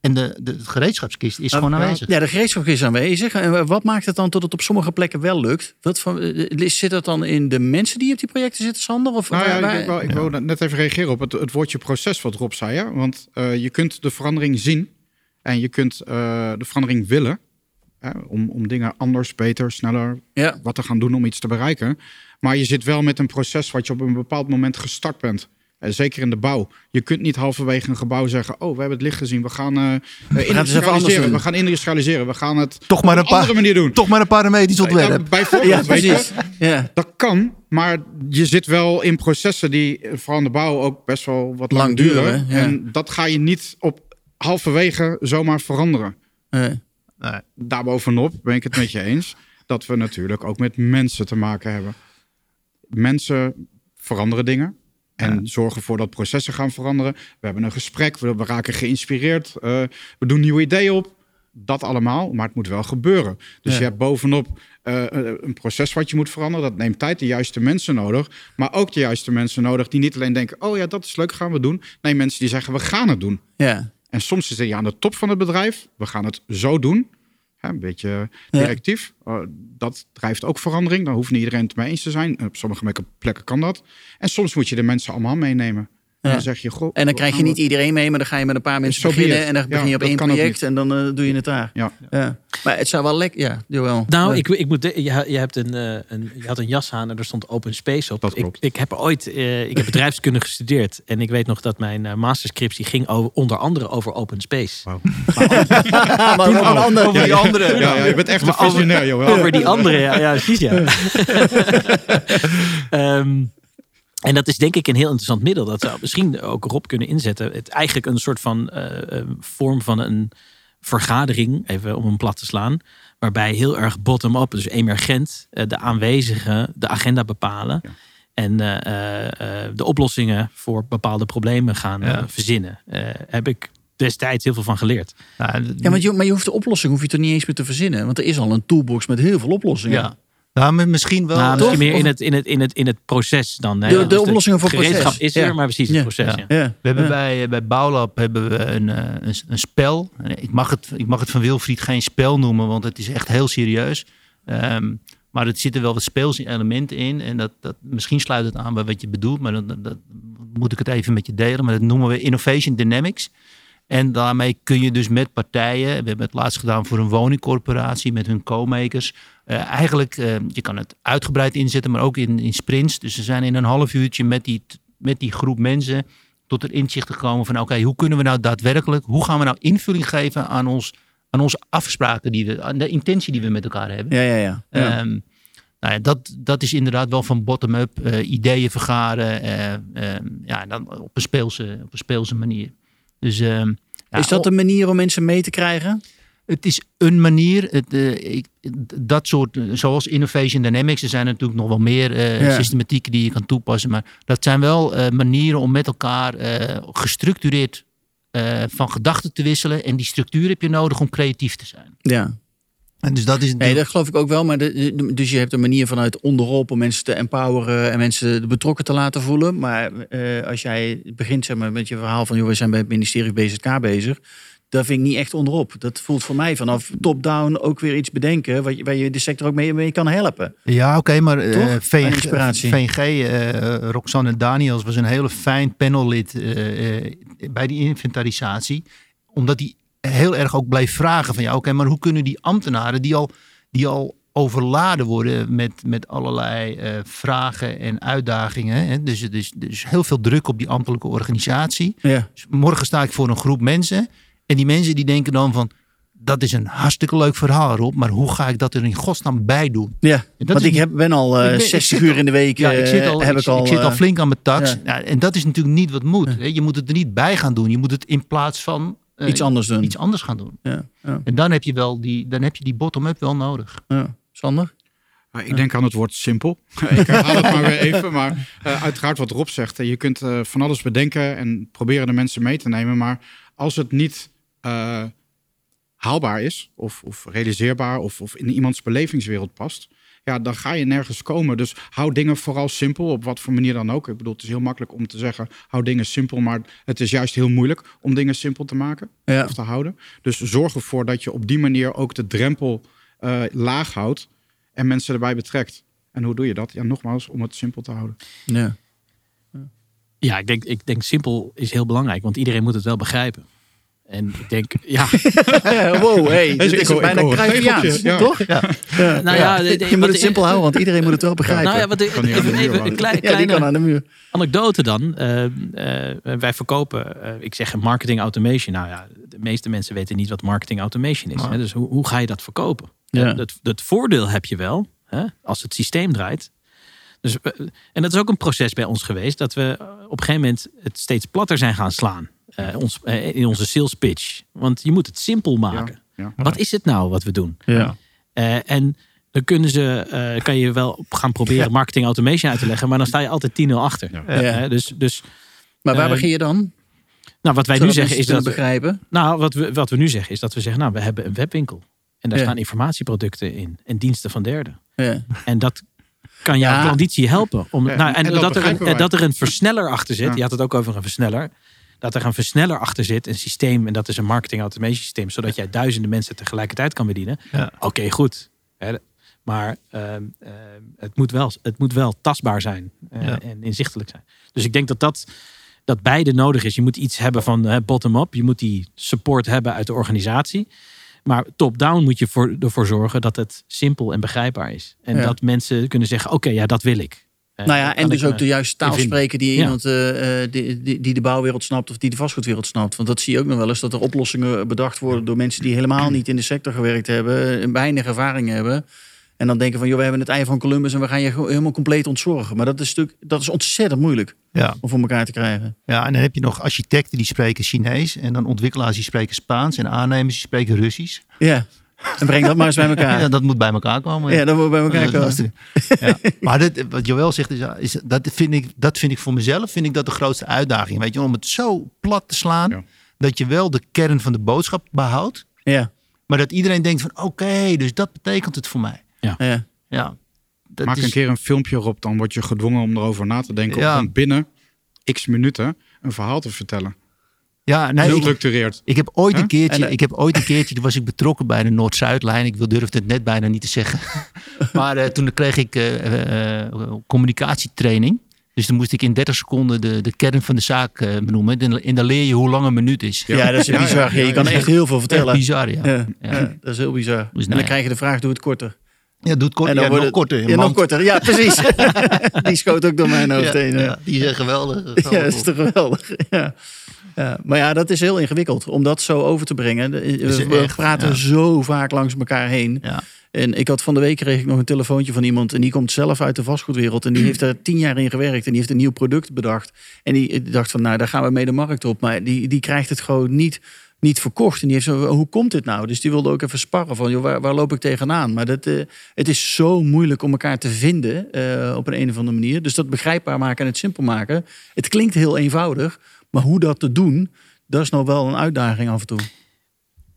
En de, de, de gereedschapskist is Nou, gewoon aanwezig. Ja, de gereedschap is aanwezig. En wat maakt het dan tot het op sommige plekken wel lukt? Wat van, eh, zit dat dan in de mensen die op die projecten zitten, Sander? Of Nou ja, waar- waar- ik, wil, ik wil net even reageren op het, het woordje proces wat Rob zei. Hè? Want eh, je kunt de verandering zien en je kunt eh, de verandering willen. Hè? Om, om dingen anders, beter, sneller, ja. wat te gaan doen om iets te bereiken. Maar je zit wel met een proces wat je op een bepaald moment gestart bent. Eh, zeker in de bouw. Je kunt niet halverwege een gebouw zeggen: Oh, we hebben het licht gezien. We gaan, eh, eh, anders industrialiseren. We gaan industrialiseren. We gaan het Toch maar op een een andere paar, manier doen. toch maar een parametrisch ontwerp. Ja, bijvoorbeeld, ja, weet je. Ja. Dat kan, maar je zit wel in processen die vooral in de bouw ook best wel wat lang, Lang duren. duren, ja. En dat ga je niet op halverwege zomaar veranderen. Eh, Nee. Daarbovenop ben ik het met je eens dat we natuurlijk ook met mensen te maken hebben. Mensen veranderen dingen en zorgen ervoor dat processen gaan veranderen. We hebben een gesprek, we, we raken geïnspireerd, eh, we doen nieuwe ideeën op. Dat allemaal, maar het moet wel gebeuren. Dus Ja. je hebt bovenop eh, een proces wat je moet veranderen. Dat neemt tijd, de juiste mensen nodig. Maar ook de juiste mensen nodig die niet alleen denken... oh ja, dat is leuk, gaan we doen. Nee, mensen die zeggen, we gaan het doen. ja. En soms zit je aan de top van het bedrijf. We gaan het zo doen. Hè, een beetje Ja. directief. Uh, dat drijft ook verandering. Dan hoeft niet iedereen het mee eens te zijn. Op sommige plekken kan dat. En soms moet je de mensen allemaal meenemen. Ja. dan zeg je, goh, En dan krijg je niet iedereen mee, maar dan ga je met een paar mensen beginnen. En dan begin je op één project en dan eh, doe je het daar. Ja. Ja. Maar het zou wel lekker... Ja, jawel. Nou, ik, ik moet, je, je, hebt een, eh, een, je had een jas aan en er stond open space op. Dat ik, klopt. ik heb ooit eh, ik heb bedrijfskunde gestudeerd. En ik weet nog dat mijn eh, masterscriptie ging over, onder andere over open space. Wauw. maar. Over die andere. Ja, ja, je bent echt een visionair, joh. Over die andere, ja, ja precies ja. Ehm, en dat is denk ik een heel interessant middel. Dat zou misschien ook Rob kunnen inzetten. Het eigenlijk een soort van eh, eh, vorm van een vergadering, even om hem plat te slaan. Waarbij heel erg bottom-up, dus emergent, eh, de aanwezigen de agenda bepalen. En eh, eh, eh, de oplossingen voor bepaalde problemen gaan Ja. verzinnen. Eh, heb ik destijds heel veel van geleerd. Nou, Ja, want je, maar je hoeft de oplossing hoef je toch niet eens meer te verzinnen. Want er is al een toolbox met heel veel oplossingen. ja. Nou, maar misschien wel. nou, eh, misschien meer in het, in, het, in, het, in het proces dan. hè. De- de Dus oplossingen voor gereedschap proces. is er, Ja. maar precies het Ja. proces. Ja. Ja. Ja. We hebben Ja. bij, bij Bouwlab hebben we een, eh, een, een spel. Ik mag, het, ik mag het van Wilfried geen spel noemen, want het is echt heel serieus. Ehm, maar er zitten wel wat speelse elementen in. En dat, dat, misschien sluit het aan bij wat je bedoelt, maar dat, dat moet ik het even met je delen. Maar dat noemen we Innovation Dynamics. En daarmee kun je dus met partijen, we hebben het laatst gedaan voor een woningcorporatie met hun co-makers. Eh, eigenlijk, eh, je kan het uitgebreid inzetten, maar ook in, in sprints. Dus ze zijn in een half uurtje met die, met die groep mensen tot er inzicht gekomen van oké, hoe kunnen we nou daadwerkelijk, hoe gaan we nou invulling geven aan, ons, aan onze afspraken, die we, aan de intentie die we met elkaar hebben. Ja, ja, ja. ja. Ehm, nou ja, dat, dat is inderdaad wel van bottom-up, eh, ideeën vergaren, eh, ehm, ja, en dan op een speelse, op een speelse manier. Dus, ehm, ja, is dat een manier om mensen mee te krijgen? Het is een manier, het, eh, ik, dat soort, zoals Innovation Dynamics, er zijn natuurlijk nog wel meer eh, Ja. systematieken die je kan toepassen, maar dat zijn wel eh, manieren om met elkaar eh, gestructureerd eh, van gedachten te wisselen. En die structuur heb je nodig om creatief te zijn. Ja. En dus dat is Nee, dat geloof ik ook wel. Maar de, de- dus je hebt een manier vanuit onderop om mensen te empoweren en mensen betrokken te laten voelen. Maar eh, als jij begint zeg maar, met je verhaal van, joh, we zijn bij het ministerie BZK bezig. Dat vind ik niet echt onderop. Dat voelt voor mij vanaf top-down ook weer iets bedenken waar je, waar je de sector ook mee, mee kan helpen. Ja, oké, maar Toch? VNG, Inspiratie. VNG Roxanne Daniels was een hele fijn panellid eh, eh, bij die inventarisatie. Omdat hij heel erg ook bleef vragen van ja, oké, maar hoe kunnen die ambtenaren die al, die al overladen worden met, met allerlei eh, vragen en uitdagingen. Hè? Dus het is dus heel veel druk op die ambtelijke organisatie. Ja. Dus morgen sta ik voor een groep mensen. En die mensen die denken dan van, dat is een hartstikke leuk verhaal Rob, maar hoe ga ik dat er in godsnaam bij doen? Ja, dat want is ik heb, ben al eh, Ik ben- ik 60 zit uur al- in de week. Ja, ik zit eh, al, heb ik, ik al, ik zit al eh, flink aan mijn tax. ja. Ja, en dat is natuurlijk niet wat moet. hè. Je moet het er niet bij gaan doen. Je moet het in plaats van eh, iets anders doen. iets anders gaan doen. Ja, ja, En dan heb je wel die, dan heb je die bottom-up wel nodig. ja. Sander? Ik denk aan het woord simpel. ik herhaal het maar weer even. Maar eh, uiteraard wat Rob zegt. Je kunt eh, van alles bedenken en proberen de mensen mee te nemen. Maar als het niet eh, haalbaar is of, of realiseerbaar of, of in iemands belevingswereld past... Ja, dan ga je nergens komen. Dus hou dingen vooral simpel, op wat voor manier dan ook. Ik bedoel, het is heel makkelijk om te zeggen, hou dingen simpel. Maar het is juist heel moeilijk om dingen simpel te maken Ja. of te houden. Dus zorg ervoor dat je op die manier ook de drempel eh, laag houdt en mensen erbij betrekt. En hoe doe je dat? Ja, nogmaals, om het simpel te houden. Ja. Ja, ik denk, ik denk simpel is heel belangrijk, want iedereen moet het wel begrijpen. En ik denk, ja, wow, hey, dit is hoor- bijna Cruyffiaans, ja. toch? Ja. nou ja, de- de- je moet het simpel houden, want iedereen moet het wel begrijpen. Nou ja, wat, even, een klein, kleine kan aan de muur. anekdote dan. Eh, eh, wij verkopen, eh, ik zeg marketing automation. Nou ja, de meeste mensen weten niet wat marketing automation is. Hè? Dus hoe, hoe ga je dat verkopen? Ja. Dat, dat voordeel heb je wel, hè? als het systeem draait. Dus, en dat is ook een proces bij ons geweest. Dat we op een gegeven moment het steeds platter zijn gaan slaan. Eh, ons, eh, in onze sales pitch. Want je moet het simpel maken. Ja. Wat is het nou wat we doen? Ja. Eh, en dan kunnen ze, eh, kan je wel gaan proberen marketing automation uit te leggen. Maar dan sta je altijd 10-0 achter. Ja. Dus, dus Maar waar begin je dan? nou, wat wij nu zeggen is dat. begrijpen. Nou, wat we, wat we nu zeggen is dat we zeggen, nou, we hebben een webwinkel. En daar Ja. staan informatieproducten in en diensten van derden. Ja. En dat kan jouw Ja. klanditie helpen. Om, Ja, nou, en, en dat dat, er een, dat er een versneller achter zit. Ja. Je had het ook over een versneller. Dat er een versneller achter zit, een systeem. En dat is een marketing automation systeem. Zodat jij duizenden mensen tegelijkertijd kan bedienen. Ja. Oké, goed. Hè, Maar ehm, ehm, het, moet wel, het moet wel tastbaar zijn. eh, Ja. En inzichtelijk zijn. Dus ik denk dat dat, dat beide nodig is. Je moet iets hebben van bottom-up. Je moet die support hebben uit de organisatie. Maar top-down moet je voor, ervoor zorgen dat het simpel en begrijpbaar is. En Ja. dat mensen kunnen zeggen, oké, ja, dat wil ik. Eh, Nou ja, en dus ook de juiste taal spreken die Ja. iemand eh, eh, die, die, die de bouwwereld snapt of die de vastgoedwereld snapt. Want dat zie je ook nog wel eens, dat er oplossingen bedacht worden door mensen die helemaal niet in de sector gewerkt hebben, en weinig ervaring hebben. En dan denken van, joh, we hebben het ei van Columbus en we gaan je gewoon helemaal compleet ontzorgen. Maar dat is, natuurlijk, dat is ontzettend moeilijk Ja. om voor elkaar te krijgen. ja, en dan heb je nog architecten die spreken Chinees. En dan ontwikkelaars die spreken Spaans. En aannemers die spreken Russisch. Ja, en breng dat maar eens bij elkaar. Ja, dat moet bij elkaar komen. Ja, dat moet bij elkaar komen. Ja. Maar dit, wat Joël zegt, is, is, dat, vind ik, dat vind ik voor mezelf vind ik dat de grootste uitdaging. Weet je, om het zo plat te slaan, Ja. dat je wel de kern van de boodschap behoudt. Ja, Maar dat iedereen denkt van oké, dus dat betekent het voor mij. ja. Ja, dat Maak is- een keer een filmpje erop, dan word je gedwongen om erover na te denken. Ja. Om binnen x minuten een verhaal te vertellen. Ja, nee, Heel ik, gestructureerd. ik heb ooit Huh? een keertje, En, eh, ik heb ooit een keertje, toen was ik betrokken bij de Noord-Zuidlijn. Ik wil- durfde het net bijna niet te zeggen. maar eh, toen kreeg ik eh, eh, communicatietraining. Dus dan moest ik in 30 seconden de, de kern van de zaak eh, benoemen. En, en dan leer je hoe lang een minuut is. Ja, dat is Ja, bizar. ja, je kan ja. echt heel veel vertellen. bizar, ja. Ja, Ja. ja, dat is heel bizar. en nou dan ja. krijg je de vraag, doe het korter. Ja, doe het kort. En ja, wordt nog het- korter. Ja, nog korter. Ja, precies. Die schoot ook door mijn hoofd Ja, heen. Ja, ja, die zijn geweldig. Ja, dat is toch geweldig. Ja. Ja. Maar ja, dat is heel ingewikkeld om dat zo over te brengen. We echt, praten ja. zo vaak langs elkaar heen. Ja. En ik had van de week kreeg ik nog een telefoontje van iemand. En die komt zelf uit de vastgoedwereld. En die heeft er tien jaar in gewerkt. En die heeft een nieuw product bedacht. En die dacht van, nou, daar gaan we mee de markt op. Maar die, die krijgt het gewoon niet, niet verkocht. En die heeft zo, hoe komt dit nou? Dus die wilde ook even sparren van, joh, waar, waar loop ik tegenaan? Maar dat, eh, het is zo moeilijk om elkaar te vinden eh, op een, een of andere manier. Dus dat begrijpbaar maken en het simpel maken. Het klinkt heel eenvoudig. Maar hoe dat te doen, dat is nog wel een uitdaging af en toe.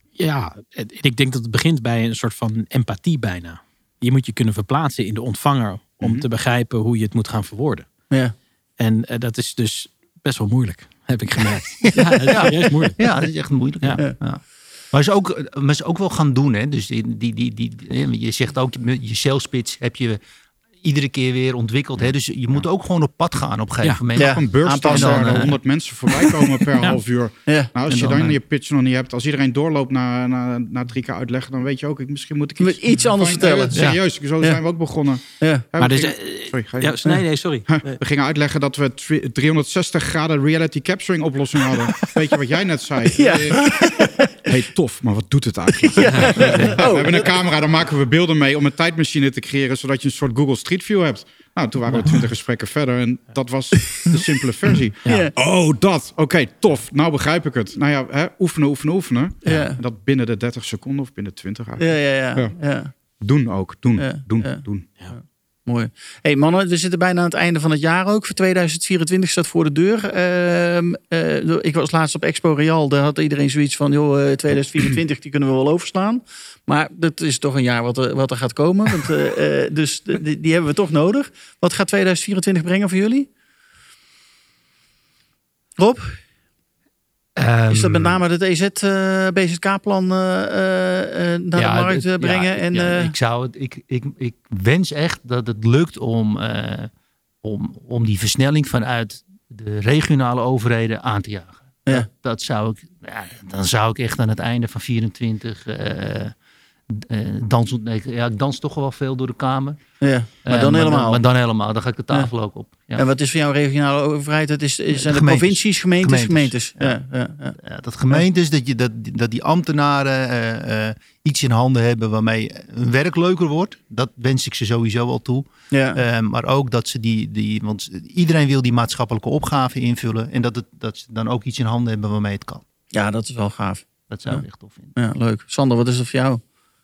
Ja, ik denk dat het begint bij een soort van empathie bijna. Je moet je kunnen verplaatsen in de ontvanger om Mhm. te begrijpen hoe je het moet gaan verwoorden. Ja. En eh, dat is dus best wel moeilijk, heb ik gemerkt. ja, het is moeilijk. Ja, dat is echt moeilijk. Ja. Ja. Ja. Maar ze ook, maar ze ook wel gaan doen. Hè? Dus die, die, die, die, je zegt ook, je sales pitch heb je iedere keer weer ontwikkeld. Hè? Dus je moet ook gewoon op pad gaan op een gegeven Ja. moment. Ja. Op een beurs waar Dan, er eh, 100 mensen voorbij komen per half uur. Ja. Nou, als En je dan, dan eh, je pitch nog niet hebt, als iedereen doorloopt na, na, na drie keer uitleggen, dan weet je ook, ik, misschien moet ik moet iets anders vertellen. serieus, zo Ja. zijn we ook begonnen. Maar dus, eh, sorry, ga je- ja, nee, nee, sorry. We gingen uitleggen dat we tri- 360 graden reality capturing oplossing hadden. Weet je wat jij net zei? Ja. Eh, hey, tof, maar wat doet het eigenlijk? Oh, We hebben een camera, daar maken we beelden mee om een tijdmachine te creëren, zodat je een soort Google Street View hebt. Nou, toen waren we twintig gesprekken verder en dat was de simpele versie. Ja. Oh, dat. Oké, tof. Nou begrijp ik het. Nou ja, hè, oefenen, oefenen, oefenen. Ja. En dat binnen de 30 seconden of binnen 20 Ja, eigenlijk. ja, ja. Ja. ja. Doen ook. Doen, Ja, doen, ja. Hey mannen, we zitten bijna aan het einde van het jaar ook. Voor 2024 staat voor de deur. Eh, ik was laatst op Expo Real. Daar had iedereen zoiets van, joh, eh, 2024 die kunnen we wel overslaan. Maar dat is toch een jaar wat er, wat er gaat komen. Want, eh, eh, dus die, die hebben we toch nodig. Wat gaat 2024 brengen voor jullie? Rob, is dat met name het EZ, eh, BZK-plan eh, eh, naar Ja, de markt het- brengen? ja, en, ja, ik, zou het, ik, ik, ik wens echt dat het lukt om, om, om die versnelling vanuit de regionale overheden aan te jagen. Ja. Dat, dat zou ik, ja, dan zou ik echt aan het einde van 24 dansen. Nee, ja, ik dans toch wel veel door de kamer. ja, maar Eh, dan helemaal. Maar, dan helemaal. Dan ga ik de tafel ook op. Ja. En wat is voor jou regionale overheid? Het is, is, zijn de Gemeentes. provincies, gemeentes, gemeentes. Gemeentes, Ja, ja, ja. Ja, dat gemeentes, dat, je, dat, dat die ambtenaren eh, eh, iets in handen hebben waarmee hun werk leuker wordt. Dat wens ik ze sowieso al toe. Ja. Maar ook dat ze die, die, want iedereen wil die maatschappelijke opgave invullen. En dat, het, dat ze dan ook iets in handen hebben waarmee het kan. ja, dat is wel gaaf. Dat zou ik echt tof vinden. Ja, leuk. Sander, wat is dat voor jou?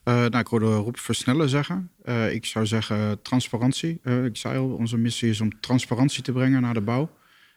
Eh, nou, ik hoorde Rob versnellen zeggen. Eh, ik zou zeggen transparantie. Eh, ik zei al, onze missie is om transparantie te brengen naar de bouw.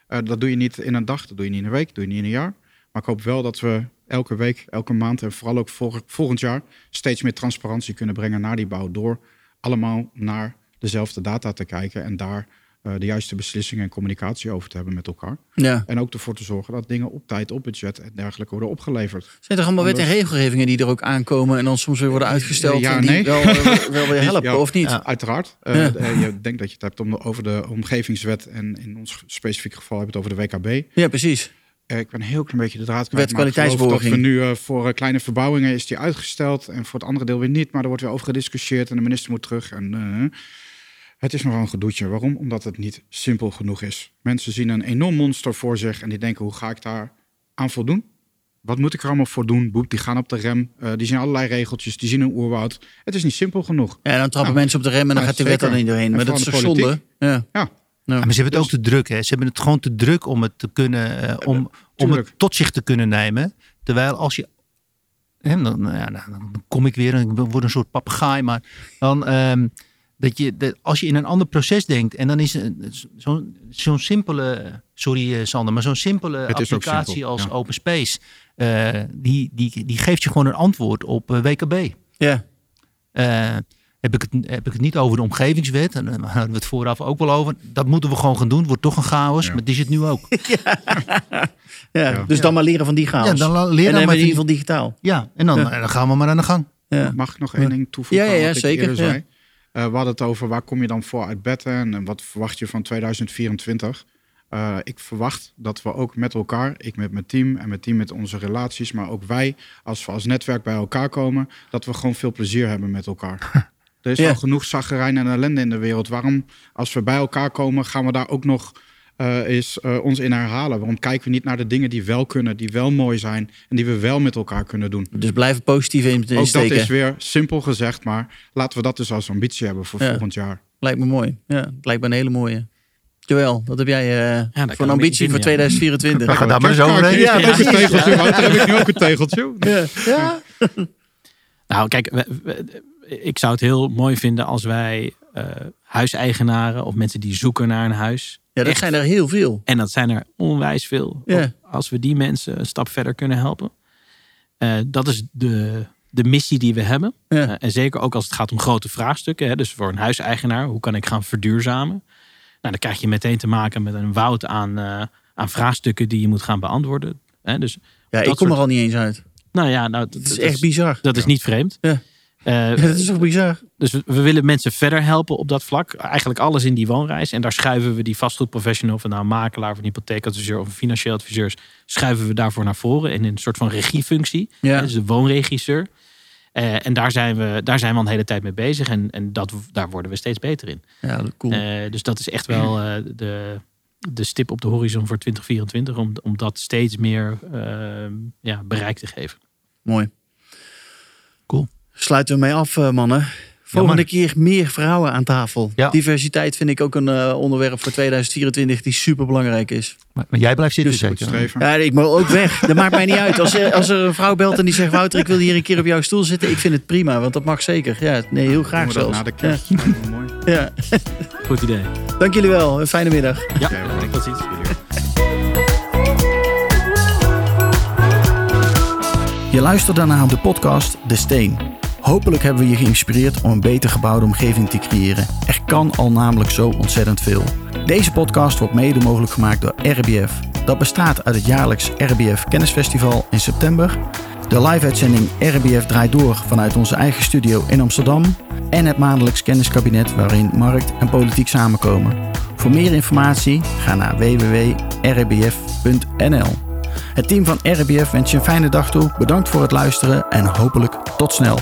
Dat doe je niet in een dag, dat doe je niet in een week, dat doe je niet in een jaar. Maar ik hoop wel dat we elke week, elke maand en vooral ook vol- volgend jaar steeds meer transparantie kunnen brengen naar die bouw. Door allemaal naar dezelfde data te kijken en daar eh, de juiste beslissingen en communicatie over te hebben met elkaar. Ja. En ook ervoor te zorgen dat dingen op tijd, op budget en dergelijke worden opgeleverd. Zijn er allemaal wet en regelgevingen die er ook aankomen en dan soms weer worden uitgesteld Ja, en die nee. wel, eh, wel weer helpen, Ja. of niet? Ja. Uiteraard. Ja. Eh, eh, je denkt dat je het hebt om de- over de omgevingswet en in ons specifieke geval hebben we het over de WKB. Ja, precies. Eh, ik ben een heel klein beetje de draad Wet kwijt. Dat we nu eh, voor eh, kleine verbouwingen is die uitgesteld en voor het andere deel weer niet. Maar er wordt weer over gediscussieerd en de minister moet terug. En, eh, het is nogal een gedoetje. Waarom? Omdat het niet simpel genoeg is. Mensen zien een enorm monster voor zich en die denken hoe ga ik daar aan voldoen? Wat moet ik er allemaal voor doen? Boep, die gaan op de rem. eh, die zien allerlei regeltjes. Die zien een oerwoud. Het is niet simpel genoeg. Ja, dan trappen Ja. mensen op de rem en dan Ja, gaat de wet er niet doorheen. En Maar dat is toch zonde? Ja. Ja. Maar ze hebben het ook te druk. Hè. Ze hebben het gewoon te druk om het te kunnen, eh, om, om tuurlijk. het tot zich te kunnen nemen. Terwijl als je, hè, dan, nou ja, nou, dan kom ik weer en ik word een soort papegaai, maar dan ehm, dat je, dat als je in een ander proces denkt en dan is zo'n zo'n simpele, sorry eh, Sander, maar zo'n simpele applicatie simpel, als ja. Open Space, eh, die, die, die geeft je gewoon een antwoord op eh, WKB. Ja. Eh, heb, ik het, heb ik het niet over de omgevingswet. En daar hadden we het vooraf ook wel over. Dat moeten we gewoon gaan doen. Het wordt toch een chaos. Ja. Maar het is het nu ook. Ja. Dus dan maar leren van die chaos. Ja, dan la- leer en dan maar in die- ieder geval digitaal. Ja, en dan, Ja. dan gaan we maar aan de gang. Ja. Mag ik nog één ding toevoegen? Ja, ja, ja, zeker, Eh, we hadden het over waar kom je dan voor uit bed en, en wat verwacht je van 2024? Eh, ik verwacht dat we ook met elkaar, ik met mijn team en mijn team met onze relaties, maar ook wij als we als netwerk bij elkaar komen, dat we gewoon veel plezier hebben met elkaar. Er is al genoeg zaggerijn en ellende in de wereld. Waarom, als we bij elkaar komen, gaan we daar ook nog eh, eens eh, ons in herhalen? Waarom kijken we niet naar de dingen die wel kunnen, die wel mooi zijn en die we wel met elkaar kunnen doen? Dus blijven positief in, Ook dat is weer simpel gezegd, maar laten we dat dus als ambitie hebben voor Ja. volgend jaar. Lijkt me mooi. Ja, het lijkt me een hele mooie. Joël, wat heb jij eh, voor een ambitie voor beginnen, 2024? We gaan daar maar eens Kerstkaartje overheen. is Ja, ook een precies. tegeltje. Wouter, heb ik nu ook een tegeltje? Ja. ja. Nou, kijk, we- we- ik zou het heel mooi vinden als wij eh, huiseigenaren of mensen die zoeken naar een huis. Ja, dat echt- zijn er heel veel. En dat zijn er onwijs veel. Ja. Als we die mensen een stap verder kunnen helpen. Eh, dat is de, de missie die we hebben. Ja. Eh, en zeker ook als het gaat om grote vraagstukken. Hè, dus voor een huiseigenaar, hoe kan ik gaan verduurzamen? Nou, dan krijg je meteen te maken met een woud aan, eh, aan vraagstukken die je moet gaan beantwoorden. Hè, dus, Ja, ik kom soort- er al niet eens uit. nou ja, nou, dat, is echt bizar. Dat is niet vreemd. Ja. Ja, dat is toch bizar? Dus we, willen mensen verder helpen op dat vlak. Eigenlijk alles in die woonreis. En daar schuiven we die vastgoedprofessional, of het nou een makelaar, of een hypotheekadviseur of een financieel adviseur, schuiven we daarvoor naar voren in een soort van regiefunctie. Ja. Dus de woonregisseur. Eh, en daar zijn, we, daar zijn we al een hele tijd mee bezig. En, en dat, daar worden we steeds beter in. Ja, cool. Eh, dus dat is echt wel eh, de, de stip op de horizon voor 2024. Om, om dat steeds meer ja, bereik te geven. Mooi. Cool. Sluiten we mee af, mannen. Volgende keer meer vrouwen aan tafel. Ja. Diversiteit vind ik ook een eh, onderwerp voor 2024 die super belangrijk is. Maar, maar jij blijft zitten Dus zeker? Ja, ik moet ook weg. Dat maakt mij niet uit. Als er, als er een vrouw belt en die zegt: Wouter, ik wil hier een keer op jouw stoel zitten. Ik vind het prima, want dat mag zeker. Ja, nee, heel Doen graag we dat zelfs. na de. Dat me mooi. Ja. Ja. Goed idee. Dank jullie wel. Een fijne middag. Ja, tot ziens. Je luisterde naar de podcast De Steen. Hopelijk hebben we je geïnspireerd om een beter gebouwde omgeving te creëren. Er kan al namelijk zo ontzettend veel. Deze podcast wordt mede mogelijk gemaakt door RBF. Dat bestaat uit het jaarlijks RBF Kennisfestival in september, de live-uitzending RBF draait door vanuit onze eigen studio in Amsterdam en het maandelijks kenniskabinet waarin markt en politiek samenkomen. Voor meer informatie ga naar www.rbf.nl. Het team van RBF wens je een fijne dag toe. Bedankt voor het luisteren en hopelijk tot snel.